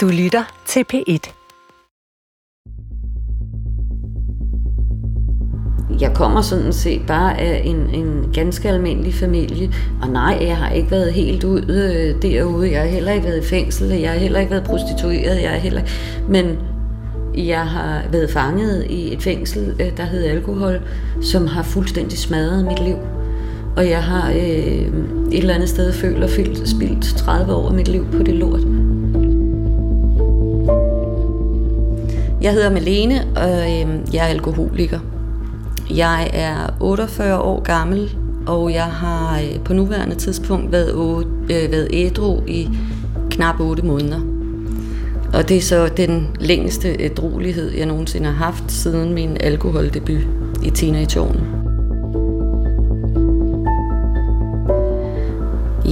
Du lytter til P1. Jeg kommer sådan set bare af en, en ganske almindelig familie, og nej, jeg har ikke været helt ud øh, derude. Jeg har heller ikke været i fængsel, jeg har heller ikke været prostitueret, jeg har heller... Men jeg har været fanget i et fængsel, øh, der hedder alkohol, som har fuldstændig smadret mit liv. Og jeg har øh, et eller andet sted følt og spildt 30 år af mit liv på det lort. Jeg hedder Malene, og øh, jeg er alkoholiker. Jeg er 48 år gammel, og jeg har øh, på nuværende tidspunkt været, øh, været ædru i knap 8 måneder. Og det er så den længste ædruelighed, jeg nogensinde har haft siden min alkoholdebut i teenageårene.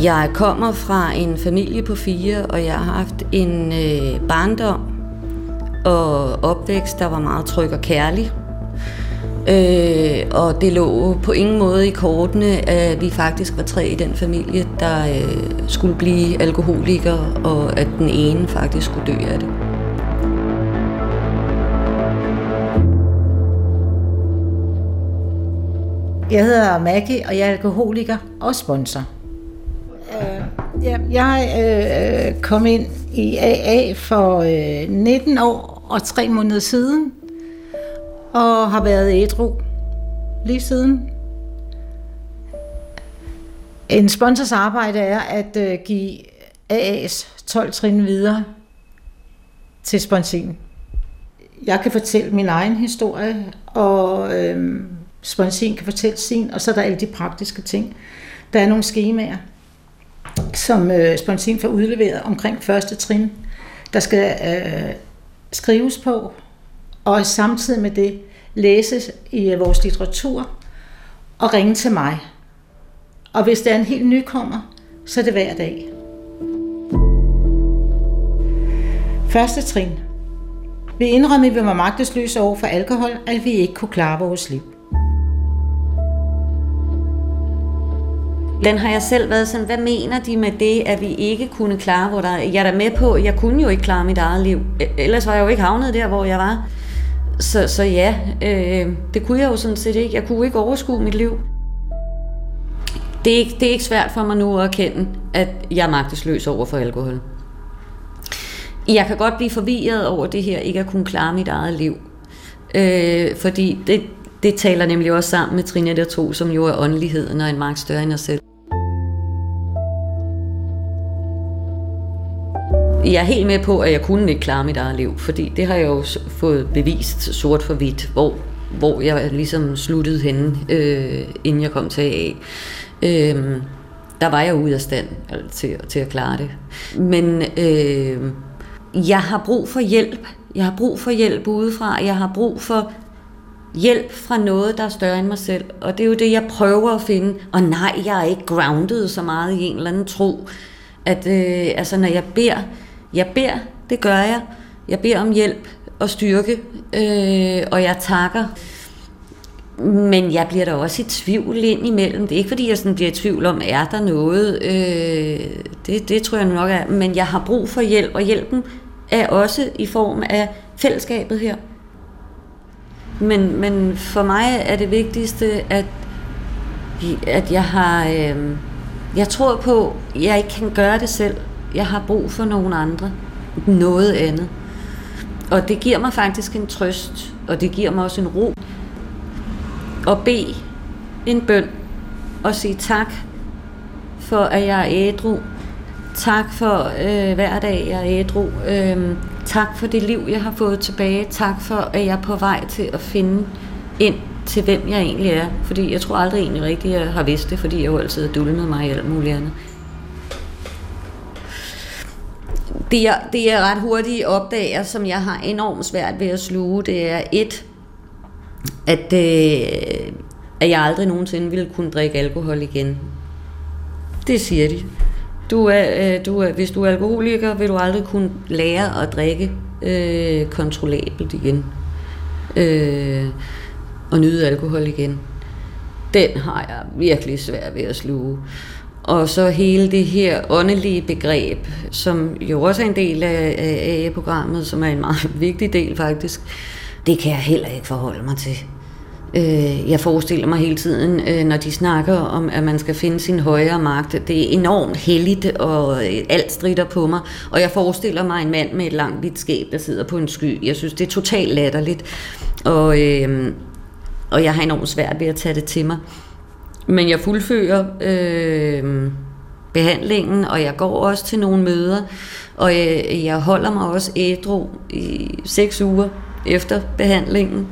Jeg kommer fra en familie på fire, og jeg har haft en øh, barndom og opvækst, der var meget tryg og kærlig. Øh, og det lå på ingen måde i kortene, at vi faktisk var tre i den familie, der øh, skulle blive alkoholikere, og at den ene faktisk skulle dø af det. Jeg hedder Maggie, og jeg er alkoholiker og sponsor. Uh, ja, jeg uh, kom ind i AA for uh, 19 år og 3 måneder siden, og har været ædru lige siden. En sponsors arbejde er at øh, give AA's 12 trin videre til sponsen. Jeg kan fortælle min egen historie, og øh, sponsen kan fortælle sin, og så er der alle de praktiske ting. Der er nogle skemaer, som øh, sponsin får udleveret omkring første trin, der skal øh, skrives på, og samtidig med det læses i øh, vores litteratur og ringe til mig. Og hvis der er en helt nykommer, så er det hver dag. Første trin. Vi indrømmer, at vi var magtesløse over for alkohol, at vi ikke kunne klare vores liv. Den har jeg selv været sådan, hvad mener de med det, at vi ikke kunne klare hvor der, Jeg er da med på, jeg kunne jo ikke klare mit eget liv. E- ellers var jeg jo ikke havnet der, hvor jeg var. Så, så ja, øh, det kunne jeg jo sådan set ikke. Jeg kunne ikke overskue mit liv. Det er, ikke, det er ikke svært for mig nu at erkende, at jeg er magtesløs over for alkohol. Jeg kan godt blive forvirret over det her, ikke at kunne klare mit eget liv. Øh, fordi det, det taler nemlig også sammen med Trine der to, som jo er åndeligheden og en magt større end os selv. Jeg er helt med på, at jeg kunne ikke klare mit eget liv, fordi det har jeg jo fået bevist sort for hvidt, hvor, hvor jeg ligesom sluttede henne, øh, inden jeg kom til AA. Øh, der var jeg ude af stand til, til at klare det. Men øh, jeg har brug for hjælp. Jeg har brug for hjælp udefra. Jeg har brug for hjælp fra noget, der er større end mig selv. Og det er jo det, jeg prøver at finde. Og nej, jeg er ikke grounded så meget i en eller anden tro. At øh, altså, når jeg beder, jeg beder, det gør jeg. Jeg beder om hjælp og styrke, øh, og jeg takker. Men jeg bliver da også i tvivl ind imellem. Det er ikke fordi, jeg sådan bliver i tvivl om, er der noget? Øh, det, det tror jeg nok er. Men jeg har brug for hjælp, og hjælpen er også i form af fællesskabet her. Men, men for mig er det vigtigste, at, at jeg har... Øh, jeg tror på, at jeg ikke kan gøre det selv. Jeg har brug for nogen andre. Noget andet. Og det giver mig faktisk en trøst, og det giver mig også en ro. At bede en bøn og sige tak for, at jeg er ædru. Tak for øh, hver dag, jeg er ædru. Øh, tak for det liv, jeg har fået tilbage. Tak for, at jeg er på vej til at finde ind til, hvem jeg egentlig er. Fordi jeg tror aldrig egentlig rigtigt, jeg har vidst det, fordi jeg jo altid har dulmet mig i alt muligt andet. Det jeg, det jeg ret hurtigt opdager, som jeg har enormt svært ved at sluge, det er et, at, øh, at jeg aldrig nogensinde ville kunne drikke alkohol igen. Det siger de. Du er, øh, du er, hvis du er alkoholiker, vil du aldrig kunne lære at drikke øh, kontrollabelt igen. Øh, og nyde alkohol igen. Den har jeg virkelig svært ved at sluge. Og så hele det her åndelige begreb, som jo også er en del af AA-programmet, som er en meget vigtig del faktisk, det kan jeg heller ikke forholde mig til. Øh, jeg forestiller mig hele tiden, øh, når de snakker om, at man skal finde sin højere magt. Det er enormt heldigt, og øh, alt strider på mig. Og jeg forestiller mig en mand med et langt hvidt skæb, der sidder på en sky. Jeg synes, det er totalt latterligt. Og, øh, og jeg har enormt svært ved at tage det til mig. Men jeg fuldfører øh, behandlingen, og jeg går også til nogle møder. Og jeg, jeg holder mig også ædru i seks uger efter behandlingen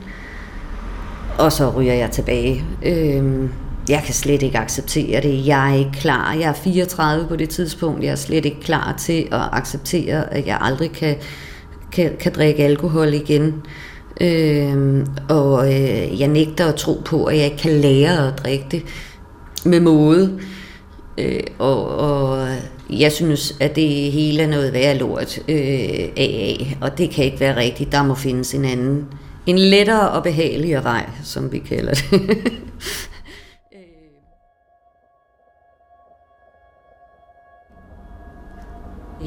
og så ryger jeg tilbage. Øh, jeg kan slet ikke acceptere det. Jeg er ikke klar. Jeg er 34 på det tidspunkt. Jeg er slet ikke klar til at acceptere, at jeg aldrig kan, kan, kan drikke alkohol igen. Øh, og øh, jeg nægter at tro på, at jeg ikke kan lære at drikke det med måde. Øh, og, og jeg synes, at det hele er noget værd lort øh, af, og det kan ikke være rigtigt. Der må findes en anden en lettere og behageligere vej, som vi kalder det.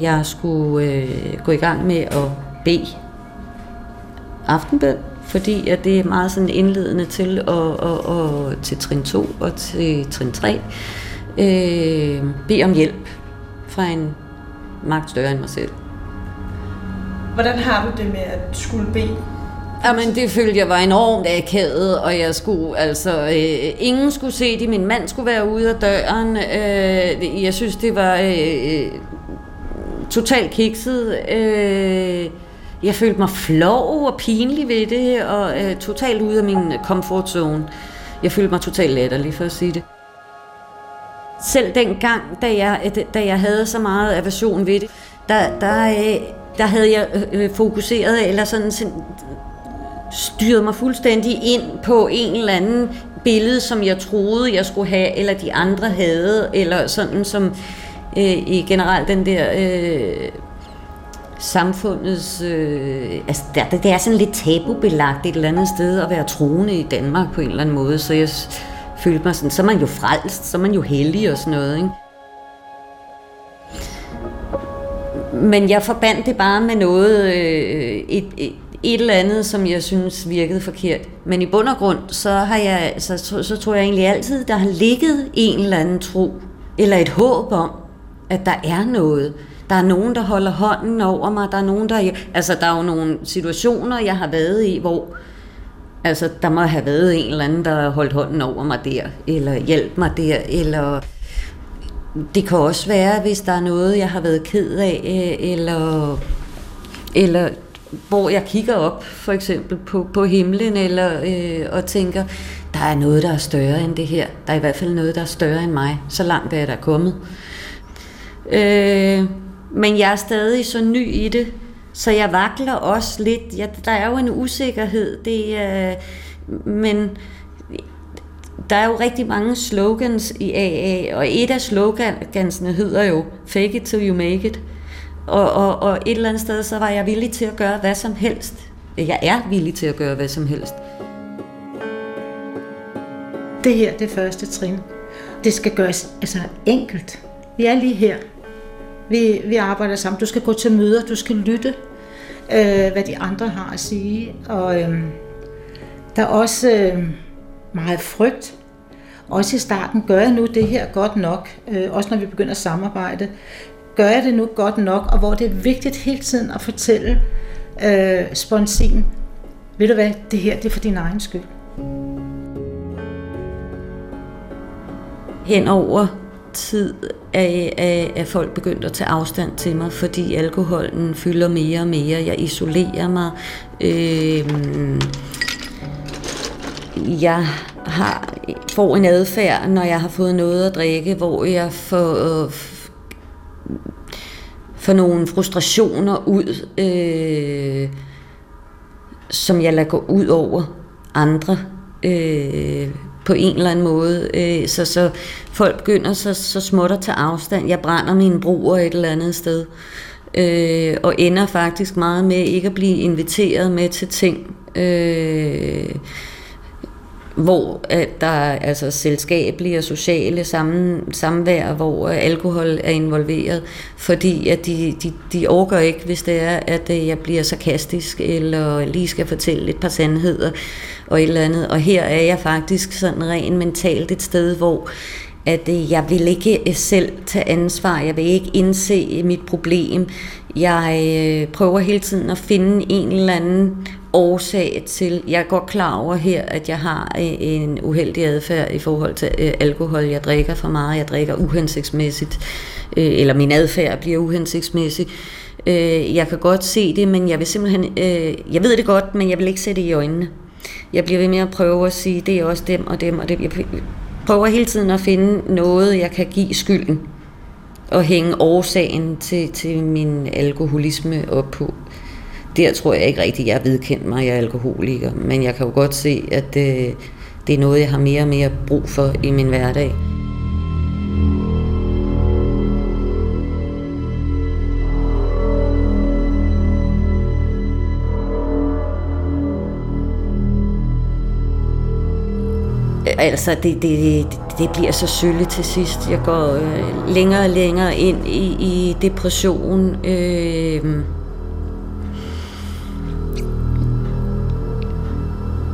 jeg skulle øh, gå i gang med at bede aftenbøn, fordi at det er meget sådan indledende til, at, at, at, til trin 2 og til trin 3. Øh, bede om hjælp fra en magt større end mig selv. Hvordan har du det med at skulle bede Jamen, det følte jeg var enormt akavet, og jeg skulle, altså, øh, ingen skulle se det, min mand skulle være ude af døren. Øh, jeg synes, det var øh, totalt kikset. Øh, jeg følte mig flov og pinlig ved det, og øh, totalt ude af min comfort zone. Jeg følte mig totalt latterlig, for at sige det. Selv den gang, da jeg, øh, da jeg havde så meget aversion ved det, der, der, øh, der havde jeg øh, øh fokuseret, eller sådan styret mig fuldstændig ind på en eller anden billede, som jeg troede, jeg skulle have, eller de andre havde, eller sådan som øh, i generelt den der øh, samfundets... Øh, altså der, det er sådan lidt tabubelagt et eller andet sted at være troende i Danmark på en eller anden måde, så jeg følte mig sådan, så er man jo frelst, så er man jo heldig og sådan noget, ikke? Men jeg forbandt det bare med noget, øh, et, et, et eller andet, som jeg synes virkede forkert. Men i bund og grund, så, har jeg, så, så, så tror jeg egentlig altid, der har ligget en eller anden tro, eller et håb om, at der er noget. Der er nogen, der holder hånden over mig. Der er nogen, der... Altså, der er jo nogle situationer, jeg har været i, hvor altså, der må have været en eller anden, der har holdt hånden over mig der, eller hjælp mig der, eller... Det kan også være, hvis der er noget, jeg har været ked af, øh, eller, eller hvor jeg kigger op for eksempel på, på himlen eller, øh, og tænker, der er noget, der er større end det her. Der er i hvert fald noget, der er større end mig. Så langt er jeg der kommet. Øh, men jeg er stadig så ny i det, så jeg vakler også lidt. Ja, der er jo en usikkerhed, det er, men der er jo rigtig mange slogans i AA, og et af slogansene hedder jo Fake it till you make it. Og, og, og et eller andet sted, så var jeg villig til at gøre hvad som helst. Jeg er villig til at gøre hvad som helst. Det her, det første trin. Det skal gøres altså enkelt. Vi er lige her. Vi, vi arbejder sammen. Du skal gå til møder, du skal lytte, øh, hvad de andre har at sige. Og øh, der er også øh, meget frygt. Også i starten, gør jeg nu det her godt nok? Øh, også når vi begynder at samarbejde gør jeg det nu godt nok, og hvor det er vigtigt hele tiden at fortælle øh, sponsen, ved du hvad, det her det er for din egen skyld. Henover tid er, er, er folk begyndt at tage afstand til mig, fordi alkoholen fylder mere og mere. Jeg isolerer mig. Øh, jeg har, får en adfærd, når jeg har fået noget at drikke, hvor jeg får, øh, får nogle frustrationer ud, øh, som jeg lader gå ud over andre øh, på en eller anden måde. Øh, så, så folk begynder så, så småt at tage afstand. Jeg brænder mine broer et eller andet sted. Øh, og ender faktisk meget med ikke at blive inviteret med til ting. Øh, hvor at der er altså selskabelige og sociale sammen, samvær, hvor øh, alkohol er involveret, fordi at de, de, de overgør ikke, hvis det er, at øh, jeg bliver sarkastisk, eller lige skal fortælle et par sandheder, og et eller andet. Og her er jeg faktisk sådan rent mentalt et sted, hvor at øh, jeg vil ikke øh, selv tage ansvar, jeg vil ikke indse øh, mit problem. Jeg prøver hele tiden at finde en eller anden årsag til, jeg er godt klar over her, at jeg har en uheldig adfærd i forhold til alkohol. Jeg drikker for meget, jeg drikker uhensigtsmæssigt, eller min adfærd bliver uhensigtsmæssig. Jeg kan godt se det, men jeg vil simpelthen, jeg ved det godt, men jeg vil ikke sætte det i øjnene. Jeg bliver ved med at prøve at sige, det er også dem og dem og dem. Jeg prøver hele tiden at finde noget, jeg kan give skylden og hænge årsagen til, til min alkoholisme op på. Der tror jeg ikke rigtigt, jeg er vedkendt mig, jeg er alkoholiker, men jeg kan jo godt se, at det, det er noget, jeg har mere og mere brug for i min hverdag. Altså, det, det, det bliver så sølle til sidst. Jeg går øh, længere og længere ind i, i depression. Øh,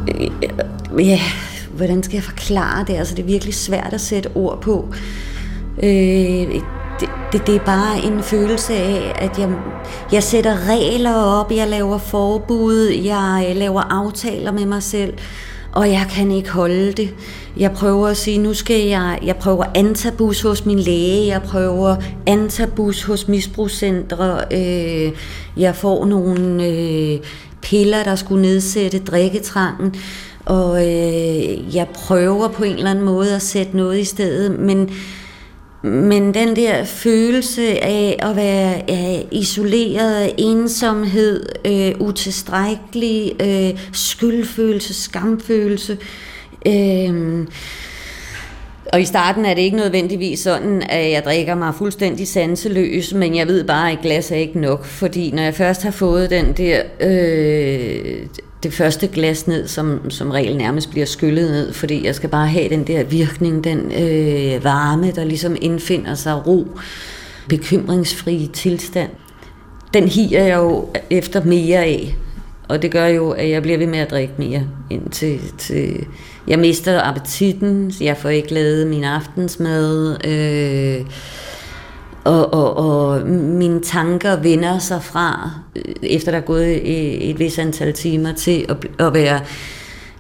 øh, ja, hvordan skal jeg forklare det? Altså, det er virkelig svært at sætte ord på. Øh, det, det, det er bare en følelse af, at jeg, jeg sætter regler op, jeg laver forbud, jeg øh, laver aftaler med mig selv, og jeg kan ikke holde det. Jeg prøver at sige, nu skal jeg, jeg prøver antabus hos min læge, jeg prøver antabus hos misbrugscentre, øh, jeg får nogle øh, piller, der skulle nedsætte drikketrangen, og øh, jeg prøver på en eller anden måde at sætte noget i stedet, men men den der følelse af at være ja, isoleret, ensomhed, øh, utilstrækkelig, øh, skyldfølelse, skamfølelse. Øh, og i starten er det ikke nødvendigvis sådan, at jeg drikker mig fuldstændig sanseløs, men jeg ved bare, at et glas er ikke nok, fordi når jeg først har fået den der øh, det første glas ned, som, som regel nærmest bliver skyllet ned, fordi jeg skal bare have den der virkning, den øh, varme, der ligesom indfinder sig, ro, bekymringsfri tilstand. Den higer jeg jo efter mere af, og det gør jo, at jeg bliver ved med at drikke mere, indtil til jeg mister appetitten, jeg får ikke lavet min aftensmad, øh, og, og, og mine tanker vender sig fra, øh, efter der er gået et, et vis antal timer, til at, at være,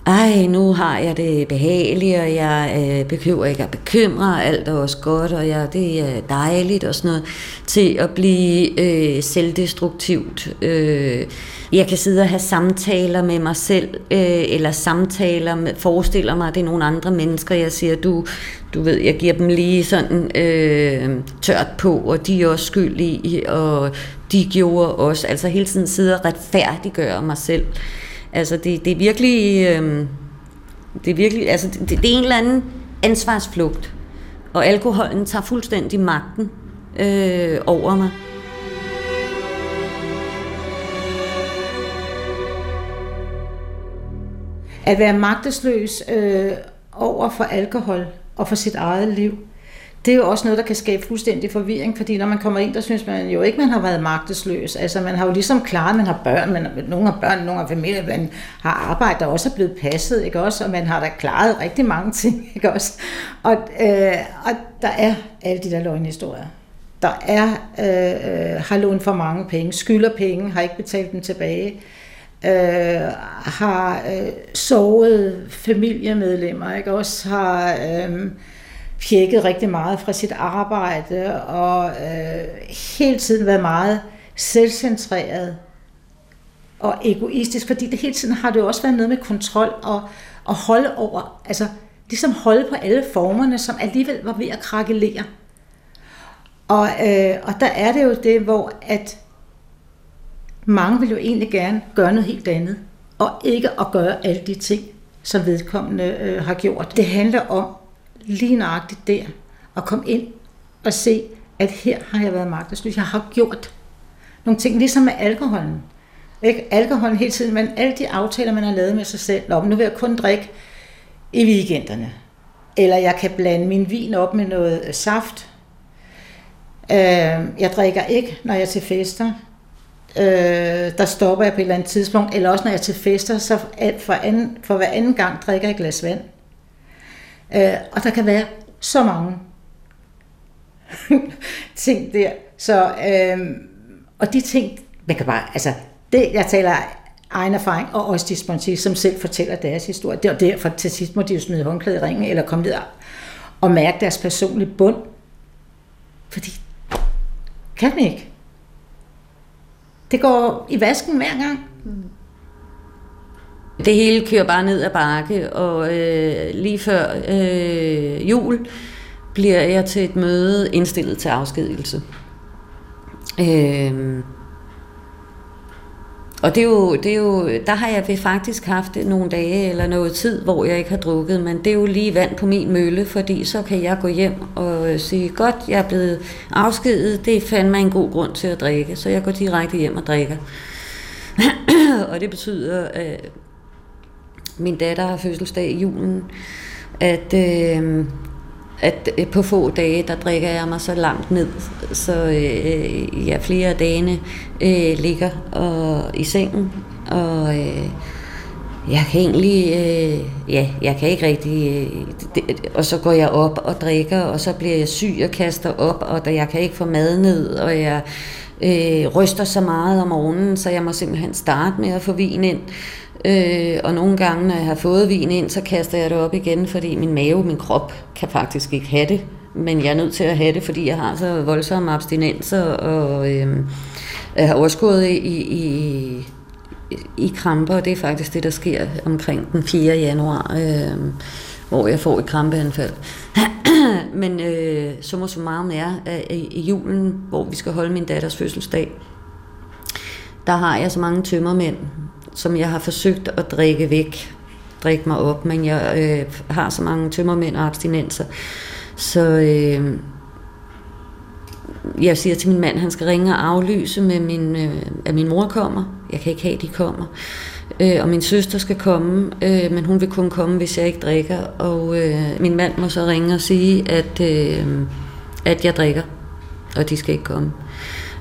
ej, nu har jeg det behageligt, og jeg øh, behøver ikke at bekymre, alt er også godt, og jeg, det er dejligt og sådan noget, til at blive øh, selvdestruktivt. Øh, jeg kan sidde og have samtaler med mig selv, øh, eller samtaler med, forestiller mig, at det er nogle andre mennesker, jeg siger, du, du ved, jeg giver dem lige sådan øh, tørt på, og de er også skyldige, i, og de gjorde også, altså hele tiden sidde og retfærdiggøre mig selv. Altså det, det er virkelig, øh, det er virkelig, altså det, det er en eller anden ansvarsflugt, og alkoholen tager fuldstændig magten øh, over mig. At være magtesløs øh, over for alkohol og for sit eget liv, det er jo også noget, der kan skabe fuldstændig forvirring, fordi når man kommer ind, der synes man jo ikke, man har været magtesløs. Altså man har jo ligesom klaret, man har børn, man, nogle har børn, nogle har familie, man har arbejde, der også er blevet passet, ikke også? Og man har da klaret rigtig mange ting, ikke også? Og, øh, og der er alle de der løgnhistorier. Der er, øh, øh, har lånt for mange penge, skylder penge, har ikke betalt dem tilbage øh, har øh, sovet familiemedlemmer, ikke? også har øh, pjekket rigtig meget fra sit arbejde, og øh, hele tiden været meget selvcentreret og egoistisk, fordi det hele tiden har det jo også været noget med kontrol og, og holde over, altså ligesom holde på alle formerne, som alligevel var ved at krakelere. Og, øh, og der er det jo det, hvor at mange vil jo egentlig gerne gøre noget helt andet, og ikke at gøre alle de ting, som vedkommende øh, har gjort. Det handler om lige nøjagtigt der, og komme ind og se, at her har jeg været magtesløs. Jeg har gjort nogle ting, ligesom med alkoholen. Ikke? Alkoholen hele tiden, men alle de aftaler, man har lavet med sig selv, om nu vil jeg kun drikke i weekenderne. Eller jeg kan blande min vin op med noget øh, saft. Øh, jeg drikker ikke, når jeg er til fester. Øh, der stopper jeg på et eller andet tidspunkt. Eller også når jeg er til fester, så for, anden, for hver anden gang drikker jeg et glas vand. Øh, og der kan være så mange ting der. Så, øh, og de ting, man kan bare, altså, det, jeg taler egen erfaring, og også de sponsorer, som selv fortæller deres historie. Det er derfor til sidst må de jo smide håndklæde i ringen, eller komme ned og mærke deres personlige bund. Fordi kan man ikke. Det går i vasken hver gang. Mm. Det hele kører bare ned ad bakke, og øh, lige før øh, jul bliver jeg til et møde indstillet til afskedelse. Øh, og det er, jo, det er jo, der har jeg faktisk haft nogle dage eller noget tid, hvor jeg ikke har drukket, men det er jo lige vand på min mølle, fordi så kan jeg gå hjem og øh, sige, godt, jeg er blevet afskedet, det fandt mig en god grund til at drikke, så jeg går direkte hjem og drikker. og det betyder, at min datter har fødselsdag i julen, at øh, at øh, på få dage, der drikker jeg mig så langt ned, så øh, jeg flere af dagene øh, ligger og, i sengen, og øh, jeg kan egentlig, øh, ja, jeg kan ikke rigtig, øh, det, og så går jeg op og drikker, og så bliver jeg syg og kaster op, og da jeg kan ikke få mad ned, og jeg øh, ryster så meget om morgenen, så jeg må simpelthen starte med at få vin ind. Øh, og nogle gange, når jeg har fået vin ind, så kaster jeg det op igen, fordi min mave, min krop, kan faktisk ikke have det. Men jeg er nødt til at have det, fordi jeg har så voldsomme abstinenser, og øh, jeg har overskud i i, i, i kramper, og det er faktisk det, der sker omkring den 4. januar, øh, hvor jeg får et krampeanfald. Men øh, summa summarum er, at i, i julen, hvor vi skal holde min datters fødselsdag, der har jeg så mange tømmermænd, som jeg har forsøgt at drikke væk, drikke mig op, men jeg øh, har så mange tømmermænd og abstinenser, så øh, jeg siger til min mand, han skal ringe og aflyse, med min, øh, at min mor kommer. Jeg kan ikke have, at de kommer. Øh, og min søster skal komme, øh, men hun vil kun komme, hvis jeg ikke drikker. Og øh, min mand må så ringe og sige, at, øh, at jeg drikker, og de skal ikke komme.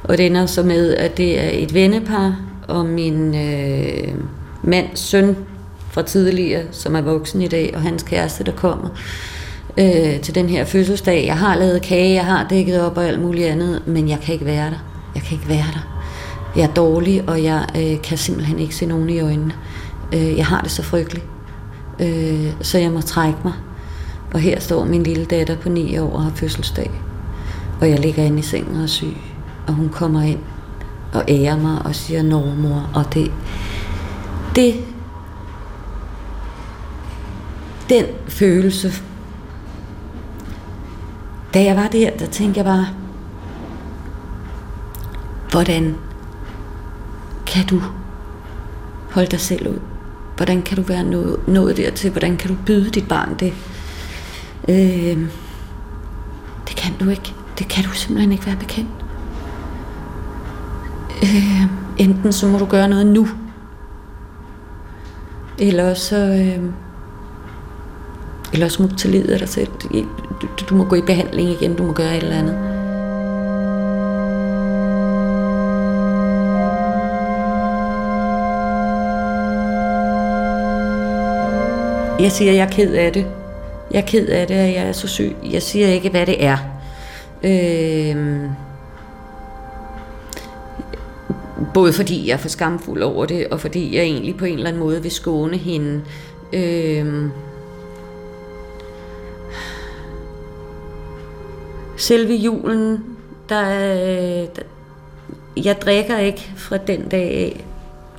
Og det ender så med, at det er et vennepar, og min øh, mands søn fra tidligere, som er voksen i dag, og hans kæreste, der kommer øh, til den her fødselsdag. Jeg har lavet kage, jeg har dækket op og alt muligt andet, men jeg kan ikke være der. Jeg kan ikke være der. Jeg er dårlig, og jeg øh, kan simpelthen ikke se nogen i øjnene. Øh, jeg har det så frygteligt. Øh, så jeg må trække mig. Og her står min lille datter på 9 år og har fødselsdag. Og jeg ligger inde i sengen og er syg. Og hun kommer ind og ærer mig og siger normor. Og det, det, den følelse, da jeg var der, der tænkte jeg bare, hvordan kan du holde dig selv ud? Hvordan kan du være nået, nået dertil? Hvordan kan du byde dit barn det? Øh, det kan du ikke. Det kan du simpelthen ikke være bekendt. Øh, enten så må du gøre noget nu, eller så, øh, eller så må du tage livet af dig selv. Du, du må gå i behandling igen, du må gøre et eller andet. Jeg siger, at jeg er ked af det. Jeg er ked af det, at jeg er så syg. Jeg siger ikke, hvad det er. Øh, Både fordi jeg er for skamfuld over det, og fordi jeg egentlig på en eller anden måde vil skåne hende. Øhm Selve julen, der, der, jeg drikker ikke fra den dag af,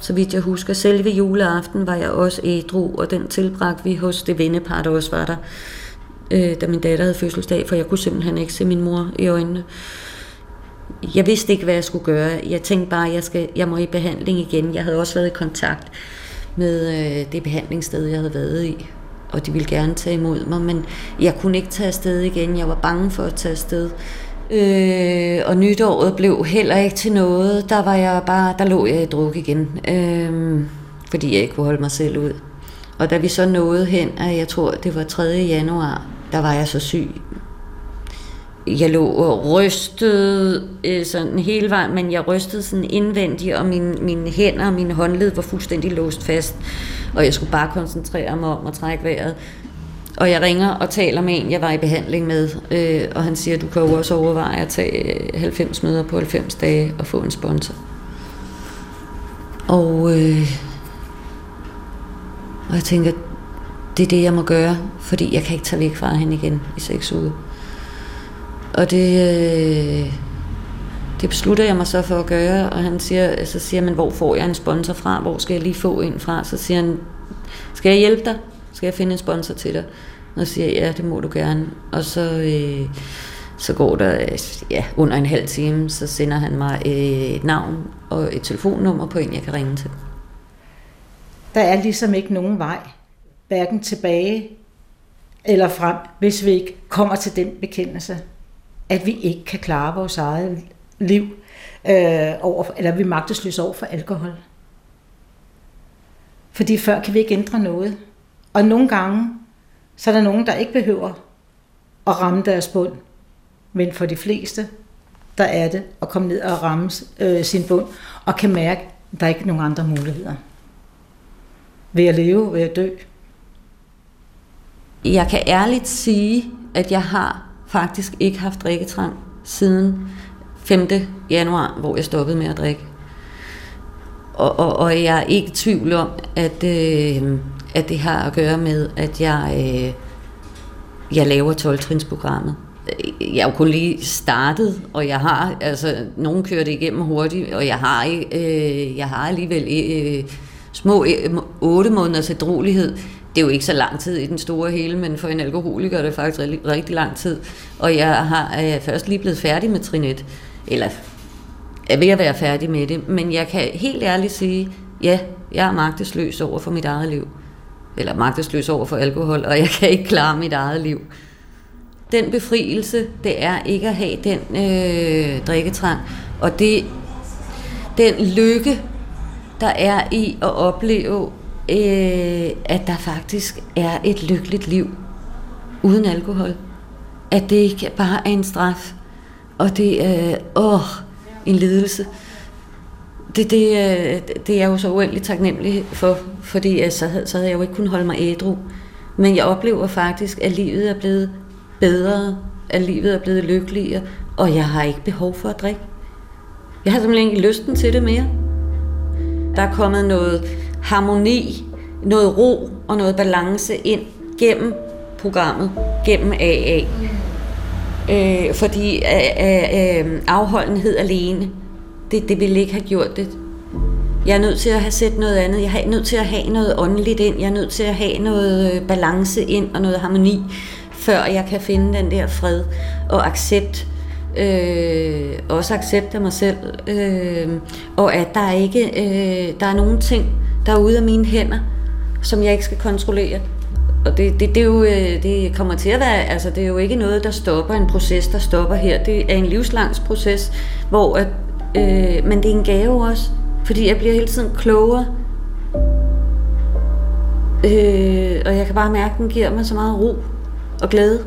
så vidt jeg husker. Selve juleaften var jeg også ædru, og den tilbragte vi hos det vennepar, der også var der, øh, da min datter havde fødselsdag, for jeg kunne simpelthen ikke se min mor i øjnene. Jeg vidste ikke, hvad jeg skulle gøre. Jeg tænkte bare, at jeg, skal, jeg må i behandling igen. Jeg havde også været i kontakt med øh, det behandlingssted, jeg havde været i. Og de ville gerne tage imod mig, men jeg kunne ikke tage afsted igen. Jeg var bange for at tage afsted. Øh, og nytåret blev heller ikke til noget. Der var jeg bare, der lå jeg i druk igen. Øh, fordi jeg ikke kunne holde mig selv ud. Og da vi så nåede hen, at jeg tror, det var 3. januar, der var jeg så syg. Jeg lå og rystede øh, sådan hele vejen, men jeg rystede sådan indvendigt, og mine, mine hænder og mine håndled var fuldstændig låst fast. Og jeg skulle bare koncentrere mig om at trække vejret. Og jeg ringer og taler med en, jeg var i behandling med, øh, og han siger, du kan jo også overveje at tage øh, 90 møder på 90 dage og få en sponsor. Og, øh, og jeg tænker, det er det, jeg må gøre, fordi jeg kan ikke tage væk fra hende igen i seks uger. Og det, øh, det beslutter jeg mig så for at gøre, og han siger, så siger man, hvor får jeg en sponsor fra? Hvor skal jeg lige få en fra? Så siger han, skal jeg hjælpe dig? Skal jeg finde en sponsor til dig? Og så siger jeg, ja, det må du gerne. Og så, øh, så går der ja, under en halv time, så sender han mig øh, et navn og et telefonnummer på en, jeg kan ringe til. Der er ligesom ikke nogen vej, hverken tilbage eller frem, hvis vi ikke kommer til den bekendelse, at vi ikke kan klare vores eget liv, øh, over, eller vi magtesløse over for alkohol. Fordi før kan vi ikke ændre noget. Og nogle gange, så er der nogen, der ikke behøver at ramme deres bund. Men for de fleste, der er det at komme ned og ramme øh, sin bund, og kan mærke, at der er ikke nogen andre muligheder. Ved at leve, ved at dø. Jeg kan ærligt sige, at jeg har faktisk ikke haft drikketrang siden 5. januar, hvor jeg stoppede med at drikke. Og, og, og jeg er ikke i tvivl om, at, øh, at det har at gøre med, at jeg, øh, jeg laver 12-trinsprogrammet. Jeg er jo kun lige startet, og jeg har, altså, nogen kører det igennem hurtigt, og jeg har, øh, jeg har alligevel øh, små øh, 8 måneders ædrolighed. Det er jo ikke så lang tid i den store hele, men for en alkoholiker er det faktisk rigtig, rigtig lang tid. Og jeg har, øh, først lige blevet færdig med trinet, eller er ved at være færdig med det, men jeg kan helt ærligt sige, ja, jeg er magtesløs over for mit eget liv. Eller magtesløs over for alkohol, og jeg kan ikke klare mit eget liv. Den befrielse, det er ikke at have den øh, drikketrang, og det, den lykke, der er i at opleve, øh, at der faktisk er et lykkeligt liv uden alkohol. At det ikke bare er en straf, og det er åh, en lidelse. Det, det, øh, det er jeg jo så uendelig taknemmelig for, fordi øh, så, så havde jeg jo ikke kunnet holde mig ædru. Men jeg oplever faktisk, at livet er blevet bedre, at livet er blevet lykkeligere, og jeg har ikke behov for at drikke. Jeg har simpelthen ikke lysten til det mere. Der er kommet noget harmoni, noget ro og noget balance ind gennem programmet, gennem AA. Øh, fordi øh, øh, øh, afholdenhed alene, det, det ville ikke have gjort det. Jeg er nødt til at have set noget andet. Jeg er nødt til at have noget åndeligt ind. Jeg er nødt til at have noget øh, balance ind og noget harmoni, før jeg kan finde den der fred og accept. Øh, også accept af mig selv. Øh, og at der er ikke øh, der er nogle ting, der er ude af mine hænder, som jeg ikke skal kontrollere. Og det, det, det, er jo, øh, det kommer til at være, altså det er jo ikke noget, der stopper en proces, der stopper her. Det er en livslangs proces, hvor at, øh, men det er en gave også, fordi jeg bliver hele tiden klogere. Øh, og jeg kan bare mærke, at den giver mig så meget ro og glæde.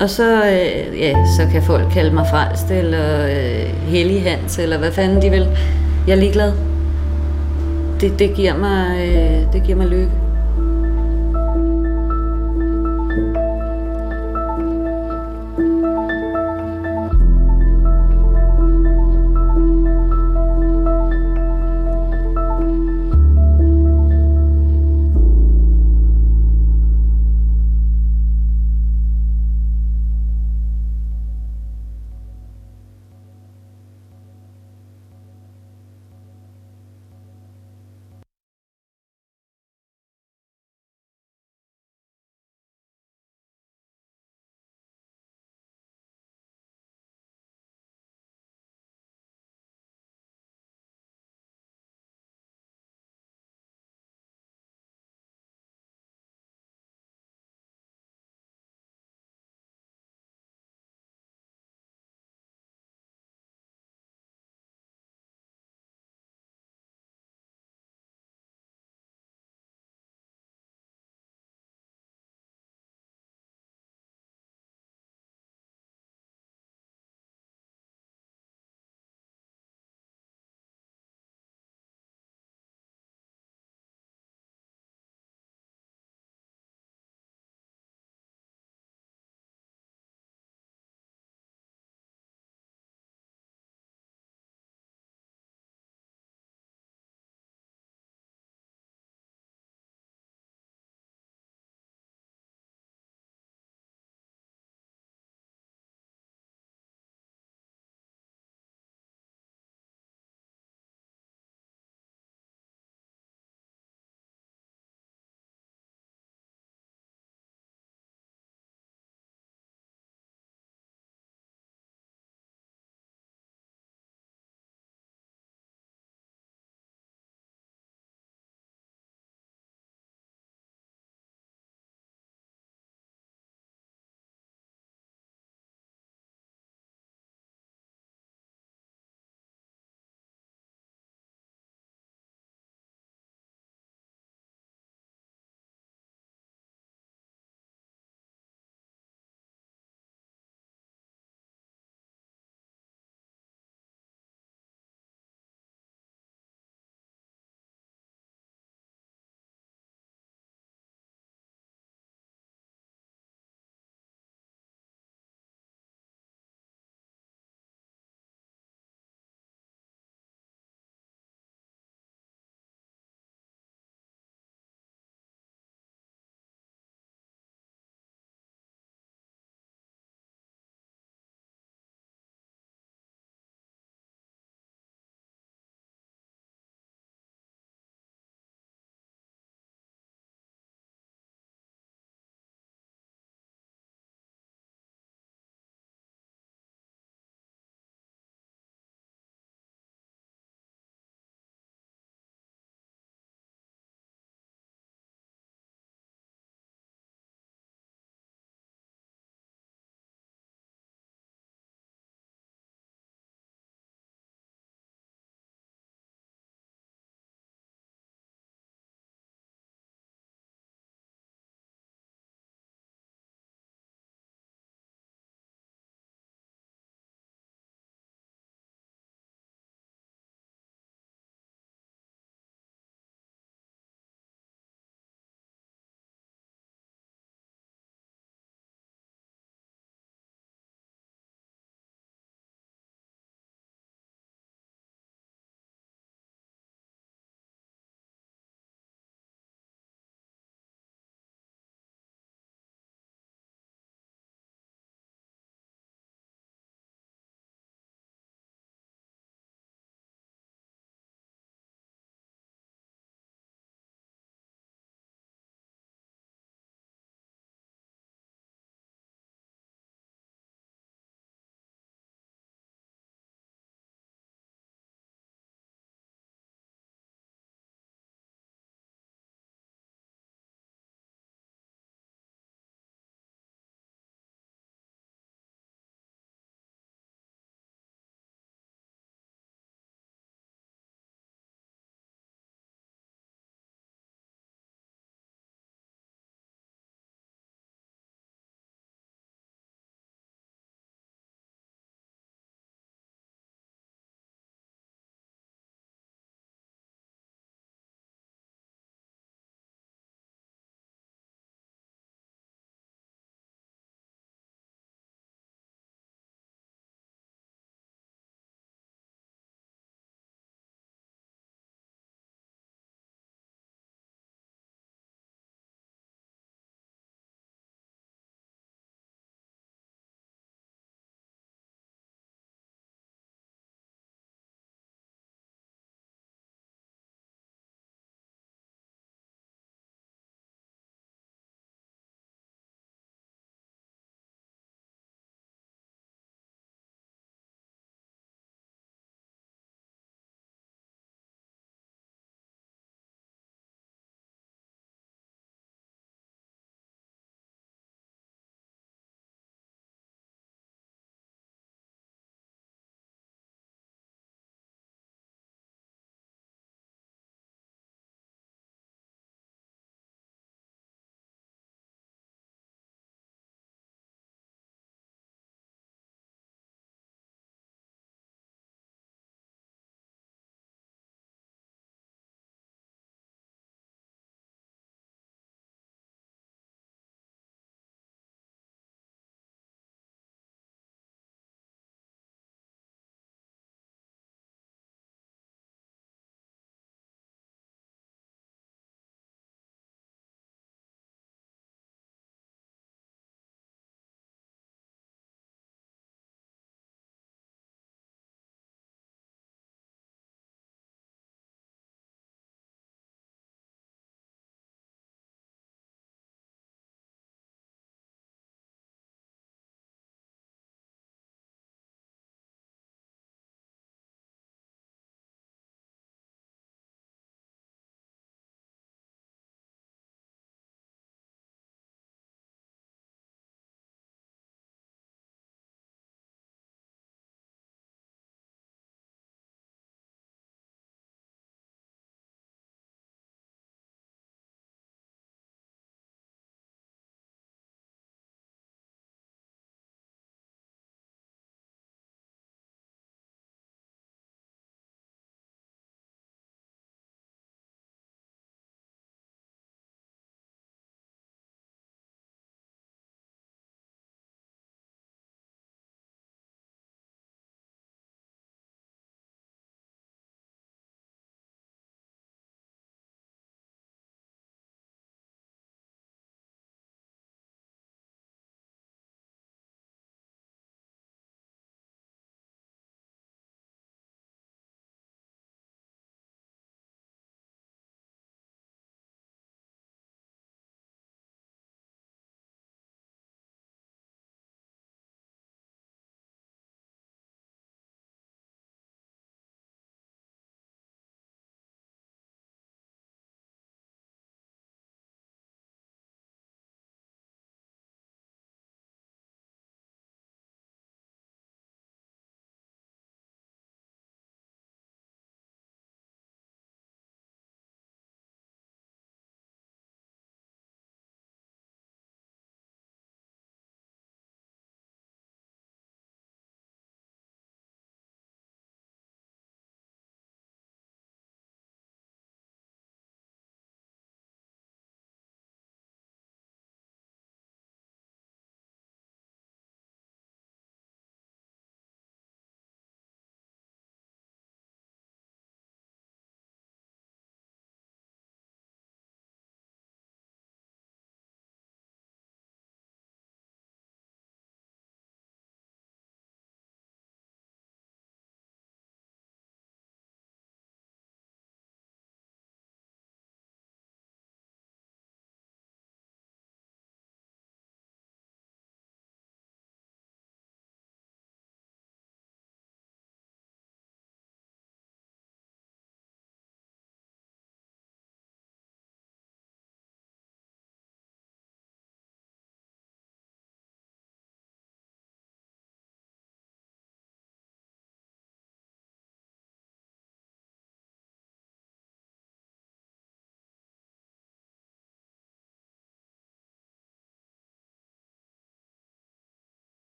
Og så, øh, ja, så kan folk kalde mig frelst, eller øh, hellighans, eller hvad fanden de vil. Jeg er ligeglad. Det, det, giver mig, øh, det giver mig lykke.